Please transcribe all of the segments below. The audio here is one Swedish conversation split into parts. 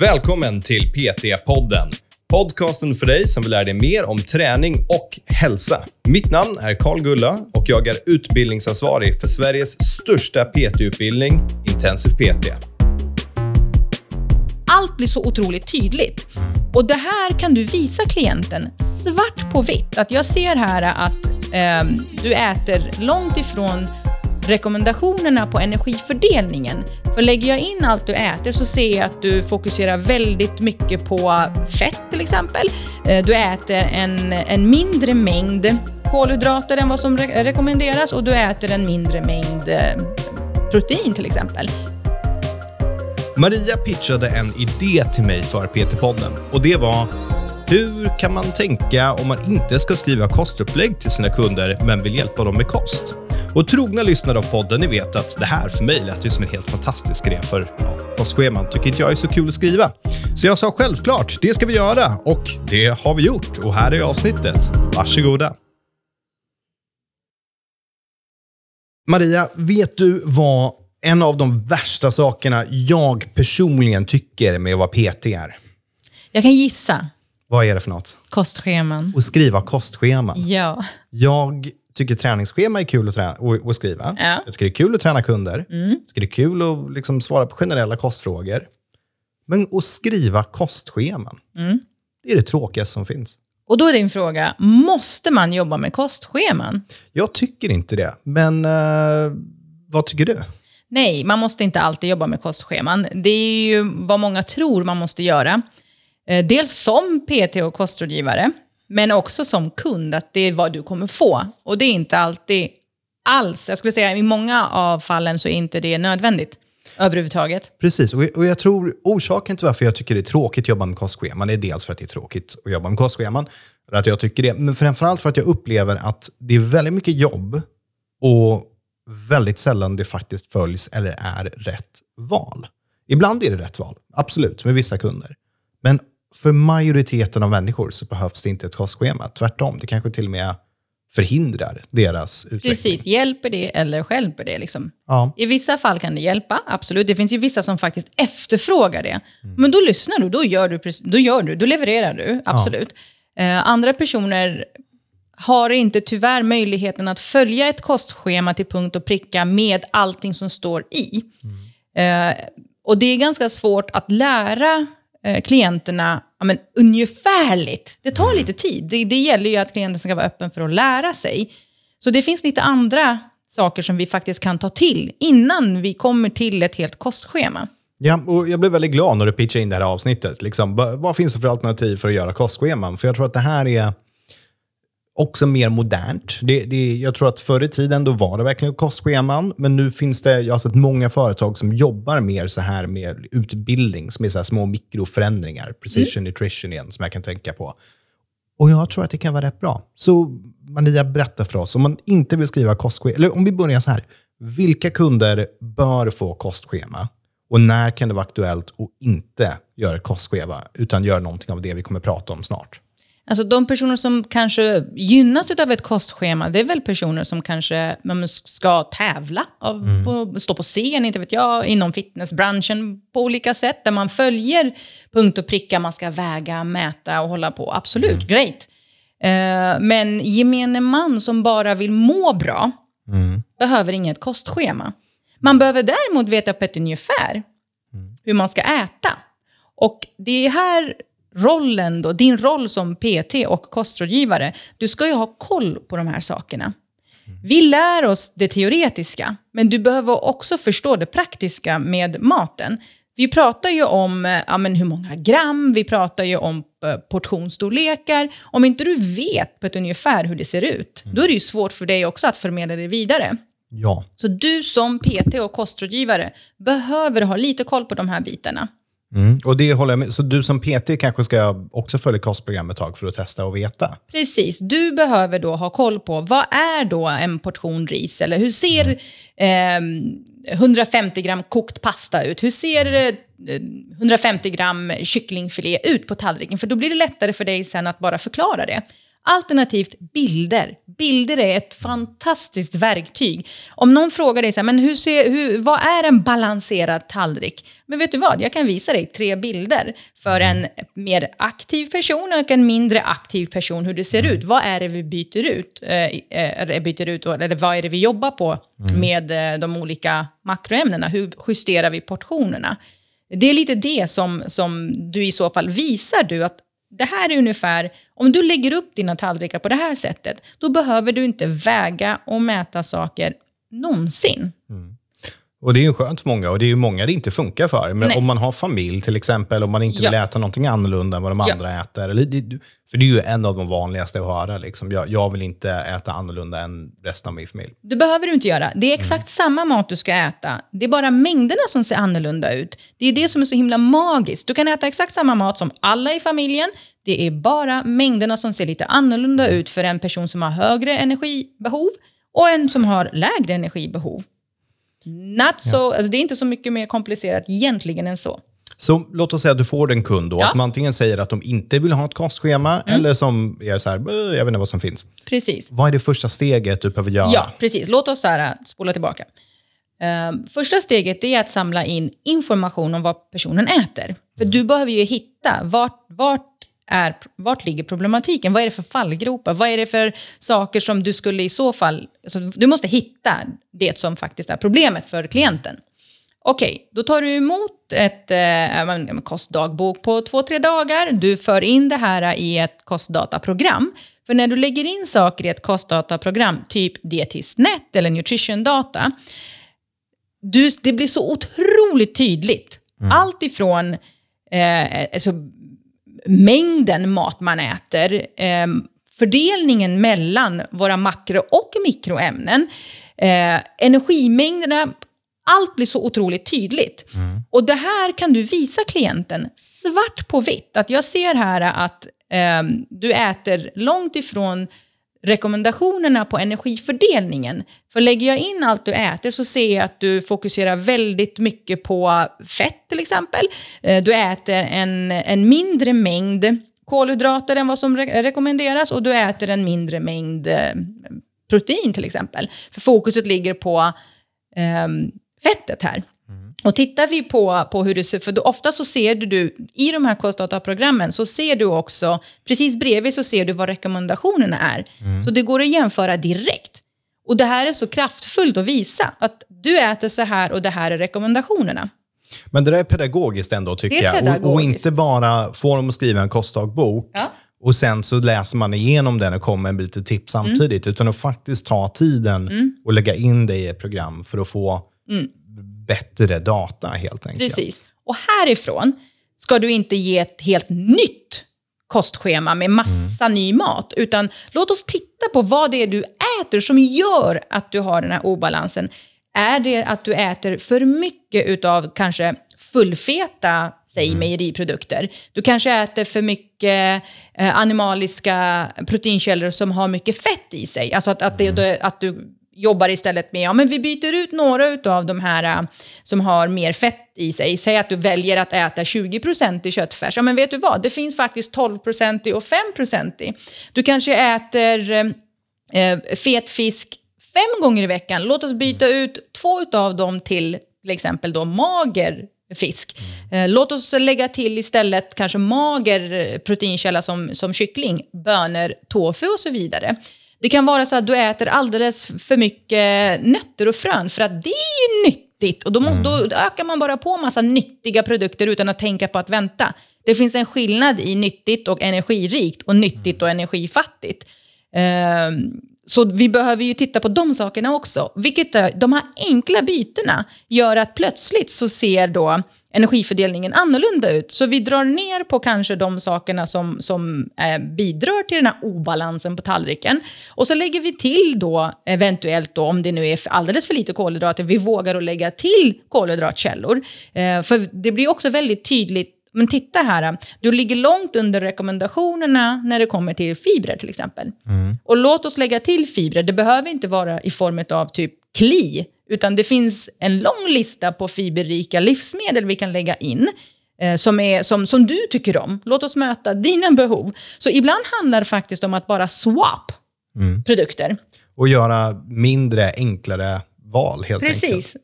Välkommen till PT-podden. Podcasten för dig som vill lära dig mer om träning och hälsa. Mitt namn är Karl Gulla och jag är utbildningsansvarig för Sveriges största PT-utbildning, Intensiv PT. Allt blir så otroligt tydligt. Och det här kan du visa klienten svart på vitt. Att jag ser här att eh, du äter långt ifrån rekommendationerna på energifördelningen. För lägger jag in allt du äter så ser jag att du fokuserar väldigt mycket på fett till exempel. Eh, du äter en, en mindre mängd kolhydrater än vad som re rekommenderas och du äter en mindre mängd eh, protein till exempel. Maria pitchade en idé till mig för PT-podden och det var hur kan man tänka om man inte ska skriva kostupplägg till sina kunder men vill hjälpa dem med kost? Och trogna lyssnare av podden, ni vet att det här för mig lät ju som en helt fantastisk grej för ja, kostscheman tycker inte jag är så kul att skriva. Så jag sa självklart, det ska vi göra och det har vi gjort och här är avsnittet. Varsågoda. Maria, vet du vad en av de värsta sakerna jag personligen tycker med att vara PT är? Jag kan gissa. Vad är det för något? Kostscheman. Att skriva kostscheman. Ja. Jag tycker träningsschema är kul att, träna, att, att skriva. Ja. Jag tycker det är kul att träna kunder. Mm. Jag tycker det är kul att liksom svara på generella kostfrågor. Men att skriva kostscheman, Mm. det är det tråkigaste som finns. Och då är din fråga, måste man jobba med kostscheman? Jag tycker inte det, men eh, vad tycker du? Nej, man måste inte alltid jobba med kostscheman. Det är ju vad många tror man måste göra. Eh, Dels som PT och kostrådgivare, men också som kund, att det är vad du kommer få. Och det är inte alltid alls, jag skulle säga i många av fallen så är inte det nödvändigt överhuvudtaget. Precis, och, och jag tror orsaken till varför jag tycker det är tråkigt att jobba med kostscheman är dels för att det är tråkigt att jobba med kostscheman, att jag tycker det, men framförallt för att jag upplever att det är väldigt mycket jobb och väldigt sällan det faktiskt följs eller är rätt val. Ibland är det rätt val, absolut, med vissa kunder. Men för majoriteten av människor så behövs det inte ett kostschema. Tvärtom, det kanske till och med förhindrar deras utveckling. Precis, hjälper det eller stjälper det? Liksom. Ja. I vissa fall kan det hjälpa, absolut. Det finns ju vissa som faktiskt efterfrågar det. Men då lyssnar du, då gör du, då, gör du, då levererar du, absolut. Eh, andra personer har inte tyvärr möjligheten att följa ett kostschema till punkt och pricka med allting som står i. Eh, och det är ganska svårt att lära eh, klienterna ja, men, ungefärligt. Det tar lite tid. Det, det gäller ju att klienten ska vara öppen för att lära sig. Så det finns lite andra saker som vi faktiskt kan ta till innan vi kommer till ett helt kostschema. Ja, och jag blev väldigt glad när du pitchade in det här avsnittet. Liksom, vad vad finns det för alternativ för att göra kostscheman? För jag tror att det här är också mer modernt. Det, det, jag tror att förr i tiden då var det verkligen kostscheman, men nu finns det, jag har sett många företag som jobbar mer så här med utbildning, som är så här små mikroförändringar, precision nutrition igen, som jag kan tänka på. Och jag tror att det kan vara rätt bra. Så Maria, berätta för oss, om man inte vill skriva kostschema, eller om vi börjar så här, vilka kunder bör få kostschema? Och när kan det vara aktuellt att inte göra ett kostschema, utan göra någonting av det vi kommer prata om snart? Alltså de personer som kanske gynnas av ett kostschema, det är väl personer som kanske ska tävla, av, på, stå på scen, inte vet jag, inom fitnessbranschen på olika sätt, där man följer punkt och pricka, man ska väga, mäta och hålla på. Absolut, great. Eh, men gemene man som bara vill må bra, behöver inget kostschema. Man behöver däremot veta på ett ungefär hur man ska äta. Och det är här rollen då, din roll som PT och kostrådgivare, du ska ju ha koll på de här sakerna. Vi lär oss det teoretiska, men du behöver också förstå det praktiska med maten. Vi pratar ju om eh, ja, men hur många gram, vi pratar ju om eh, portionsstorlekar. Om inte du vet på ett ungefär hur det ser ut, då är det ju svårt för dig också att förmedla det vidare. Ja, Så du som PT och kostrådgivare behöver ha lite koll på de här bitarna mm. och det håller jag med. Så du som PT kanske ska också följa kostprogram ett tag för att testa och veta? Precis, du behöver då ha koll på vad är då en portion ris eller hur ser eh, 150 gram kokt pasta ut? Hur ser eh, 150 gram kycklingfilé ut på tallriken? För då blir det lättare för dig sen att bara förklara det. Alternativt bilder. Bilder är ett fantastiskt verktyg. Om någon frågar dig så här, men hur ser, hur, vad är en balanserad tallrik? Men vet du vad, jag kan visa dig tre bilder för en mer aktiv person och en mindre aktiv person, hur det ser ut. Vad är det vi byter ut? Eh, eh, byter ut eller vad är det vi jobbar på med eh, de olika makroämnena? Hur justerar vi portionerna? Det är lite det som, som du i så fall visar du att det här är ungefär, om du lägger upp dina tallrikar på det här sättet, då behöver du inte väga och mäta saker någonsin. Mm. Och det är ju skönt för många och det är ju många det inte funkar för. Men Nej. om man har familj till exempel, om man inte vill Ja. äta någonting annorlunda än vad de Ja. andra äter. Eller, det, för det är ju en av de vanligaste att höra. Liksom. Jag, jag vill inte äta annorlunda än resten av min familj. Det behöver du inte göra. Det är exakt samma mat du ska äta. Det är bara mängderna som ser annorlunda ut. Det är det som är så himla magiskt. Du kan äta exakt samma mat som alla i familjen. Det är bara mängderna som ser lite annorlunda ut för en person som har högre energibehov och en som har lägre energibehov. Not so, alltså det är inte så mycket mer komplicerat egentligen än så. Så låt oss säga att du får en kund då, Ja. Mm. som antingen säger att de inte vill ha ett kostschema, eller som är så här, "Bö, jag vet inte vad som finns. Precis. Vad är det första steget du behöver göra? Ja, precis. Låt oss så här, äh, spola tillbaka. Ehm, första steget är att samla in information om vad personen äter. För du behöver ju hitta vart, vart, är, vart ligger problematiken? Vad är det för fallgropar? Vad är det för saker som du skulle i så fall... Alltså, du måste hitta det som faktiskt är problemet för klienten. Okej, då tar du emot ett eh, en kostdagbok på två, tre dagar. Du för in det här i ett kostdataprogram. För när du lägger in saker i ett kostdataprogram, typ dietistnet eller nutrition data, du, det blir så otroligt tydligt. Allt ifrån eh, alltså, mängden mat man äter, eh, fördelningen mellan våra makro och mikroämnen, eh, energimängderna, allt blir så otroligt tydligt. Och det här kan du visa klienten svart på vitt. Att jag ser här att eh, du äter långt ifrån rekommendationerna på energifördelningen. För lägger jag in allt du äter så ser jag att du fokuserar väldigt mycket på fett till exempel. Eh, du äter en, en mindre mängd kolhydrater än vad som re- rekommenderas och du äter en mindre mängd eh, protein till exempel. För fokuset ligger på eh, fettet här. Och tittar vi på, på hur det ser för då, ofta så ser du, du, i de här kostdataprogrammen så ser du också, precis bredvid så ser du vad rekommendationerna är. Så det går att jämföra direkt. Och det här är så kraftfullt att visa att du äter så här och det här är rekommendationerna. Men det där är pedagogiskt ändå tycker jag. Och, och inte bara få dem att skriva en kostdagbok Ja. och sen så läser man igenom den och kommer med lite tips Mm. samtidigt. Utan att faktiskt ta tiden och lägga in det i ett program för att få bättre data helt enkelt. Precis. Och härifrån ska du inte ge ett helt nytt kostschema med massa ny mat, utan låt oss titta på vad det är du äter som gör att du har den här obalansen. Är det att du äter för mycket utav kanske fullfeta, säg mejeriprodukter. Du kanske äter för mycket eh, animaliska proteinkällor som har mycket fett i sig. Alltså att, att, det, att du jobbar istället med, ja men vi byter ut några av de här äh, som har mer fett i sig. Säg att du väljer att äta 20% i köttfärs. Ja men vet du vad, det finns faktiskt 12% i och 5% i. Du kanske äter eh, fet fisk fem gånger i veckan. Låt oss byta ut två av dem till till exempel då mager fisk. Eh, låt oss lägga till istället kanske mager proteinkälla som, som kyckling, bönor, tofu och så vidare. Det kan vara så att du äter alldeles för mycket nötter och frön för att det är ju nyttigt. Och då, måste, då ökar man bara på massa nyttiga produkter utan att tänka på att vänta. Det finns en skillnad i nyttigt och energirikt och nyttigt och energifattigt. Ehm, så vi behöver ju titta på de sakerna också. Vilket är, de här enkla bytena gör att plötsligt så ser då energifördelningen annorlunda ut. Så vi drar ner på kanske de sakerna som, som eh, bidrar till den här obalansen på tallriken. Och så lägger vi till då eventuellt då, om det nu är alldeles för lite kolhydrater, vi vågar att lägga till kolhydratkällor. Eh, för det blir också väldigt tydligt men titta här, du ligger långt under rekommendationerna när det kommer till fibrer till exempel. Och låt oss lägga till fibrer. Det behöver inte vara i form av typ kli, utan det finns en lång lista på fiberrika livsmedel vi kan lägga in. eh, som, är, som, som du tycker om. Låt oss möta dina behov. Så ibland handlar det faktiskt om att bara swap Mm. produkter. Och göra mindre, enklare val helt enkelt. Precis.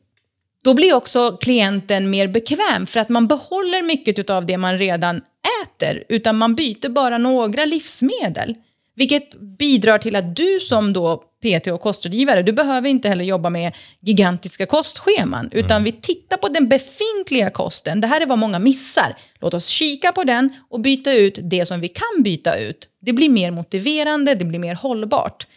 Då blir också klienten mer bekväm för att man behåller mycket av det man redan äter, utan man byter bara några livsmedel. Vilket bidrar till att du som då PT och kostrådgivare, du behöver inte heller jobba med gigantiska kostscheman, utan vi tittar på den befintliga kosten. Det här är vad många missar. Låt oss kika på den och byta ut det som vi kan byta ut. Det blir mer motiverande, det blir mer hållbart.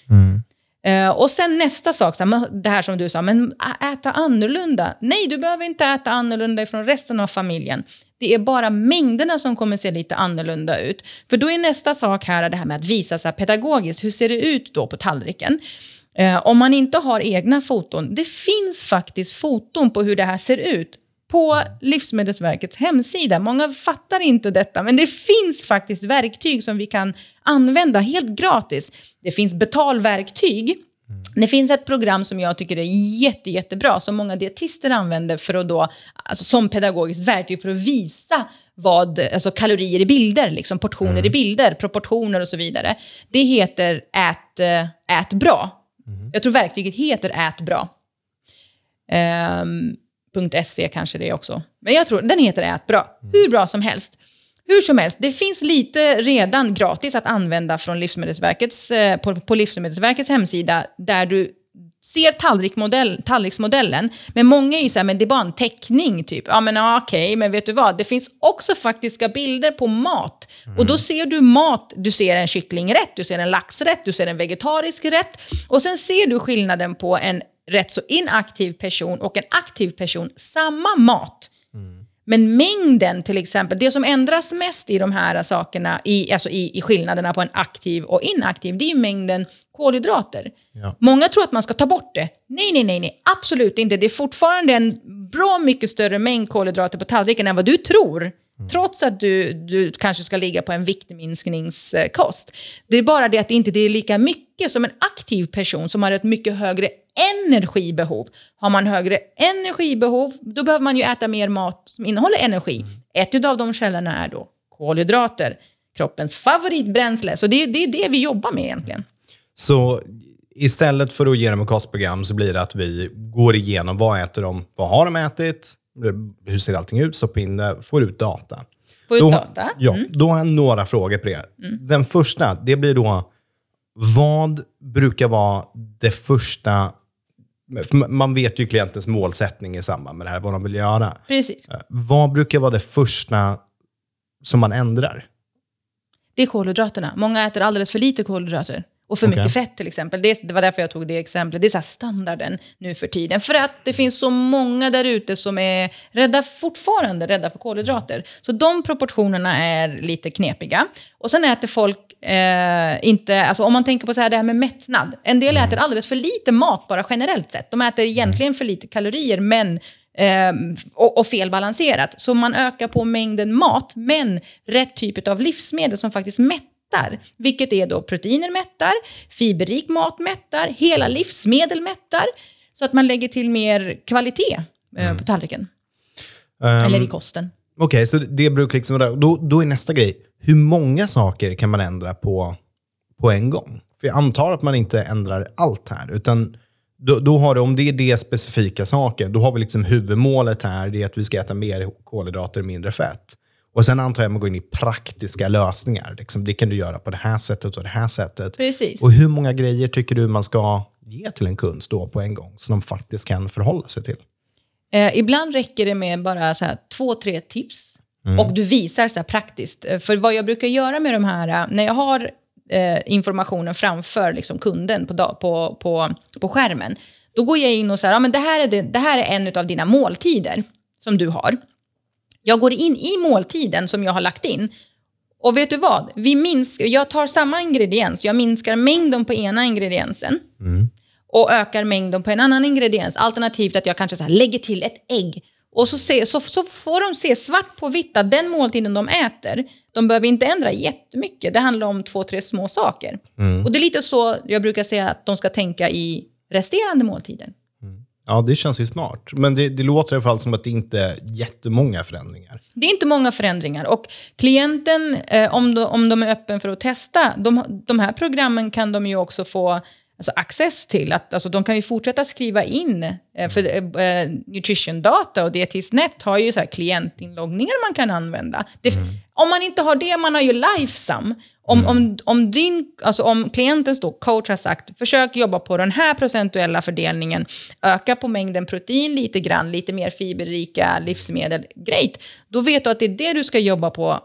Eh, och sen nästa sak, så här, det här som du sa, men äta annorlunda. Nej, du behöver inte äta annorlunda ifrån resten av familjen. Det är bara mängderna som kommer se lite annorlunda ut. För då är nästa sak här det här med att visa så här pedagogiskt, hur ser det ut då på tallriken? Eh, om man inte har egna foton, det finns faktiskt foton på hur det här ser ut på Livsmedelsverkets hemsida. Många fattar inte detta, men det finns faktiskt verktyg som vi kan använda helt gratis. Det finns betalverktyg. Det finns ett program som jag tycker är jätte, jättebra, som många dietister använder för att då, alltså som pedagogiskt verktyg för att visa vad, alltså kalorier i bilder, liksom portioner i bilder, proportioner och så vidare. Det heter Ät, ät bra. Jag tror verktyget heter Ät bra. Ehm, .se kanske det är också. Men jag tror den heter Ät bra. Hur bra som helst. Hur som helst, det finns lite redan gratis att använda från Livsmedelsverkets, eh, på, på Livsmedelsverkets hemsida där du ser tallrikmodell, tallriksmodellen. Men många är ju så här, men det är bara en teckning typ. Ja men ja, okej, men vet du vad? Det finns också faktiska bilder på mat. Och då ser du mat, du ser en kycklingrätt, du ser en laxrätt, du ser en vegetarisk rätt. Och sen ser du skillnaden på en rätt så inaktiv person och en aktiv person. Samma mat. Men mängden till exempel, det som ändras mest i de här sakerna, i, alltså i, i skillnaderna på en aktiv och inaktiv, det är mängden kolhydrater. Ja. Många tror att man ska ta bort det. Nej, nej, nej, nej, absolut inte. Det är fortfarande en bra mycket större mängd kolhydrater på tallriken än vad du tror. Trots att du, du kanske ska ligga på en viktminskningskost. Det är bara det att det inte det är lika mycket som en aktiv person som har ett mycket högre energibehov. Har man högre energibehov, då behöver man ju äta mer mat som innehåller energi. Ett av de källorna är då kolhydrater, kroppens favoritbränsle. Så det, det är det vi jobbar med egentligen. Så istället för att ge dem ett kostprogram så blir det att vi går igenom vad äter de, vad har de ätit, hur ser allting ut, stoppar in det, får ut data. Få ut Då- data. Mm. Ja, då har jag några frågor på det. Den första, det blir då, vad brukar vara det första, för man vet ju klientens målsättning i samband med det här, vad de vill göra. Precis. Eh, Vad brukar vara det första som man ändrar? Det är kolhydraterna. Många äter alldeles för lite kolhydrater. Och för Okej. mycket fett till exempel. Det, det var därför jag tog det exemplet. Det är så standarden nu för tiden. För att det finns så många där ute som är rädda, fortfarande rädda för kolhydrater. Så de proportionerna är lite knepiga. Och sen äter folk eh, inte, alltså om man tänker på så här, det här med mättnad. En del äter alldeles för lite mat bara generellt sett. De äter egentligen för lite kalorier men eh, och, och felbalanserat. Så man ökar på mängden mat, men rätt typ av livsmedel som faktiskt mättar. Vilket är då proteiner mättar, fiberrik mat mättar, hela livsmedel mättar. Så att man lägger till mer kvalitet eh, på tallriken, Ehm, eller i kosten. Okej, så det brukar liksom då, då är nästa grej, hur många saker kan man ändra på, på en gång? För jag antar att man inte ändrar allt här, utan då, då har du, om det är det specifika saker, då har vi liksom huvudmålet här, det är att vi ska äta mer kolhydrater och mindre fett. Och sen antar jag att man går in i praktiska lösningar. Liksom, det kan du göra på det här sättet och det här sättet. Precis. Och hur många grejer tycker du man ska ge till en kund då på en gång, så de faktiskt kan förhålla sig till? Eh, ibland räcker det med bara så här, två, tre tips. Och du visar så praktiskt. Eh, För vad jag brukar göra med de här, eh, när jag har eh, informationen framför liksom, kunden på, på, på, på skärmen, då går jag in och säger, ja, men det, här är det, det här är en av dina måltider som du har. Jag går in i måltiden som jag har lagt in. Och vet du vad? Vi minskar, jag tar samma ingrediens, jag minskar mängden på ena ingrediensen och ökar mängden på en annan ingrediens. Alternativt att jag kanske så lägger till ett ägg. Och så, se, så, så får de se svart på vitt att den måltiden de äter, de behöver inte ändra jättemycket. Det handlar om två, tre små saker. Och det är lite så jag brukar säga att de ska tänka i resterande måltider. Ja, det känns ju smart. Men det, det låter i alla fall som att det inte är jättemånga förändringar. Det är inte många förändringar. Och klienten, eh, om, de, om de är öppen för att testa, de, de här programmen kan de ju också få alltså, access till. Att, alltså, de kan ju fortsätta skriva in, eh, för eh, Nutrition Data och Dietistnet har ju så här klientinloggningar man kan använda. Det, mm. Om man inte har det, man har ju Lifesum. Om, mm. om, om, din, alltså om klientens då, coach har sagt försök jobba på den här procentuella fördelningen, öka på mängden protein lite grann, lite mer fiberrika livsmedel, great. Då vet du att det är det du ska jobba på,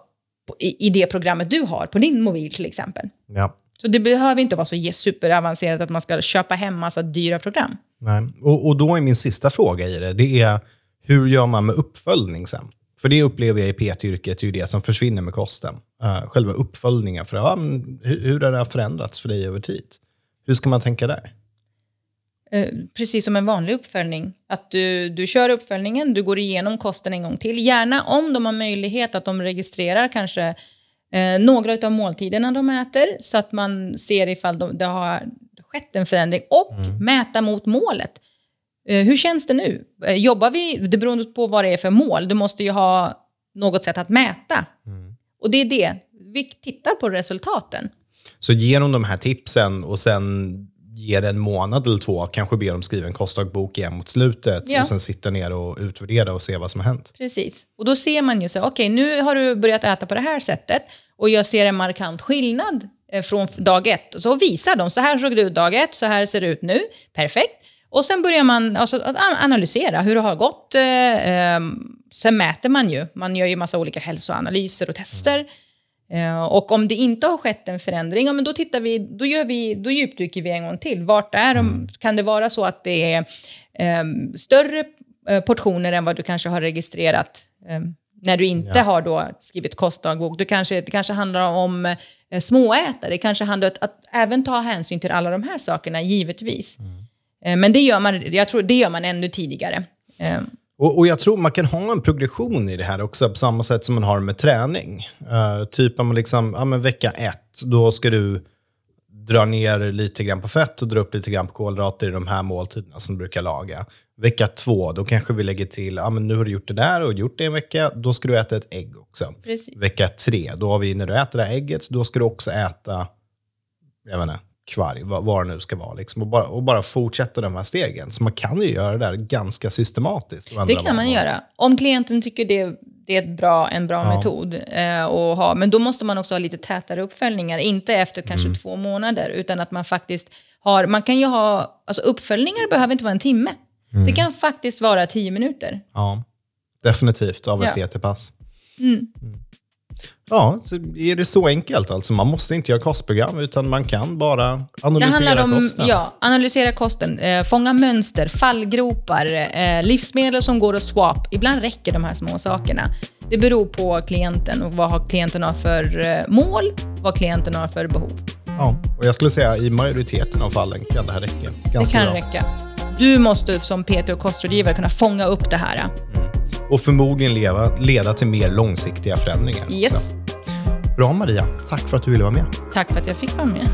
på i, i, det programmet du har, på din mobil till exempel. Ja. Så det behöver inte vara så superavancerat att man ska köpa hem massa dyra program. Nej. Och, och då är min sista fråga i det, det är hur gör man med uppföljning sen? För det upplever jag i PT-yrket, det är ju det som försvinner med kosten. Uh, själva uppföljningen. För, ja, hur, hur har det förändrats för dig över tid? Hur ska man tänka där? Uh, precis som en vanlig uppföljning. Att du, du kör uppföljningen, du går igenom kosten en gång till. Gärna om de har möjlighet att de registrerar kanske uh, några av måltiderna de äter, så att man ser ifall de, det har skett en förändring. Och mm. mäta mot målet. Eh, hur känns det nu? Eh, jobbar vi, det beror på vad det är för mål, du måste ju ha något sätt att mäta. Mm. Och det är det, vi tittar på resultaten. Så genom de här tipsen och sen ge det en månad eller två, kanske be dem skriva en kostdagbok igen mot slutet ja. och sen sitta ner och utvärdera och se vad som har hänt. Precis. Och då ser man ju så, okej okay, nu har du börjat äta på det här sättet och jag ser en markant skillnad eh, från dag ett. Och så visar de, så här såg det ut dag ett, så här ser det ut nu. Perfekt. Och sen börjar man alltså, att analysera hur det har gått. Eh, ehm, sen mäter man ju. Man gör ju massa olika hälsoanalyser och tester. Eh, och om det inte har skett en förändring, ja, men då, tittar vi, då, gör vi, då djupdyker vi en gång till. Vart är de, mm. Kan det vara så att det är eh, större eh, portioner än vad du kanske har registrerat ehm, när du inte ja. har då skrivit kostdagbok? Du kanske, det kanske handlar om eh, småätare. Det kanske handlar om att, att, även ta hänsyn till alla de här sakerna, givetvis. Mm. Eh, men det gör man, jag tror det gör man ännu tidigare. Eh, och, och, jag tror man kan ha en progression i det här också, på samma sätt som man har med träning. Uh, typ om man liksom, ja men vecka ett, då ska du dra ner lite grann på fett och dra upp lite grann på kolhydrater i de här måltiderna som du brukar laga. Vecka två, då kanske vi lägger till, ja men nu har du gjort det där och gjort det en vecka, då ska du äta ett ägg också. Precis. Vecka tre, då har vi, när du äter det här ägget, då ska du också äta, jag vet inte, kvarg, vad, vad det nu ska vara. Liksom, och, bara, och bara fortsätta de här stegen. Så man kan ju göra det där ganska systematiskt. Det kan man göra. Om klienten tycker det, det är bra, en bra ja. metod eh, att ha. Men då måste man också ha lite tätare uppföljningar. Inte efter kanske mm. två månader, utan att man faktiskt har... Man kan ju ha... Alltså uppföljningar behöver inte vara en timme. Mm. Det kan faktiskt vara tio minuter. Ja, definitivt av ett ja. PT-pass. Mm. Ja, är det så enkelt alltså. Man måste inte göra kostprogram, utan man kan bara analysera om, kosten. Ja, analysera kosten, eh, fånga mönster, fallgropar, eh, livsmedel som går att swap. Ibland räcker de här små sakerna. Det beror på klienten och vad klienten har för eh, mål, vad klienten har för behov. Ja, och jag skulle säga i majoriteten av fallen kan det här räcka. Ganska det kan bra. räcka. Du måste som PT och kostrådgivare kunna fånga upp det här. Och förmodligen leva, leda till mer långsiktiga förändringar. Yes. Bra Maria, tack för att du ville vara med. Tack för att jag fick vara med.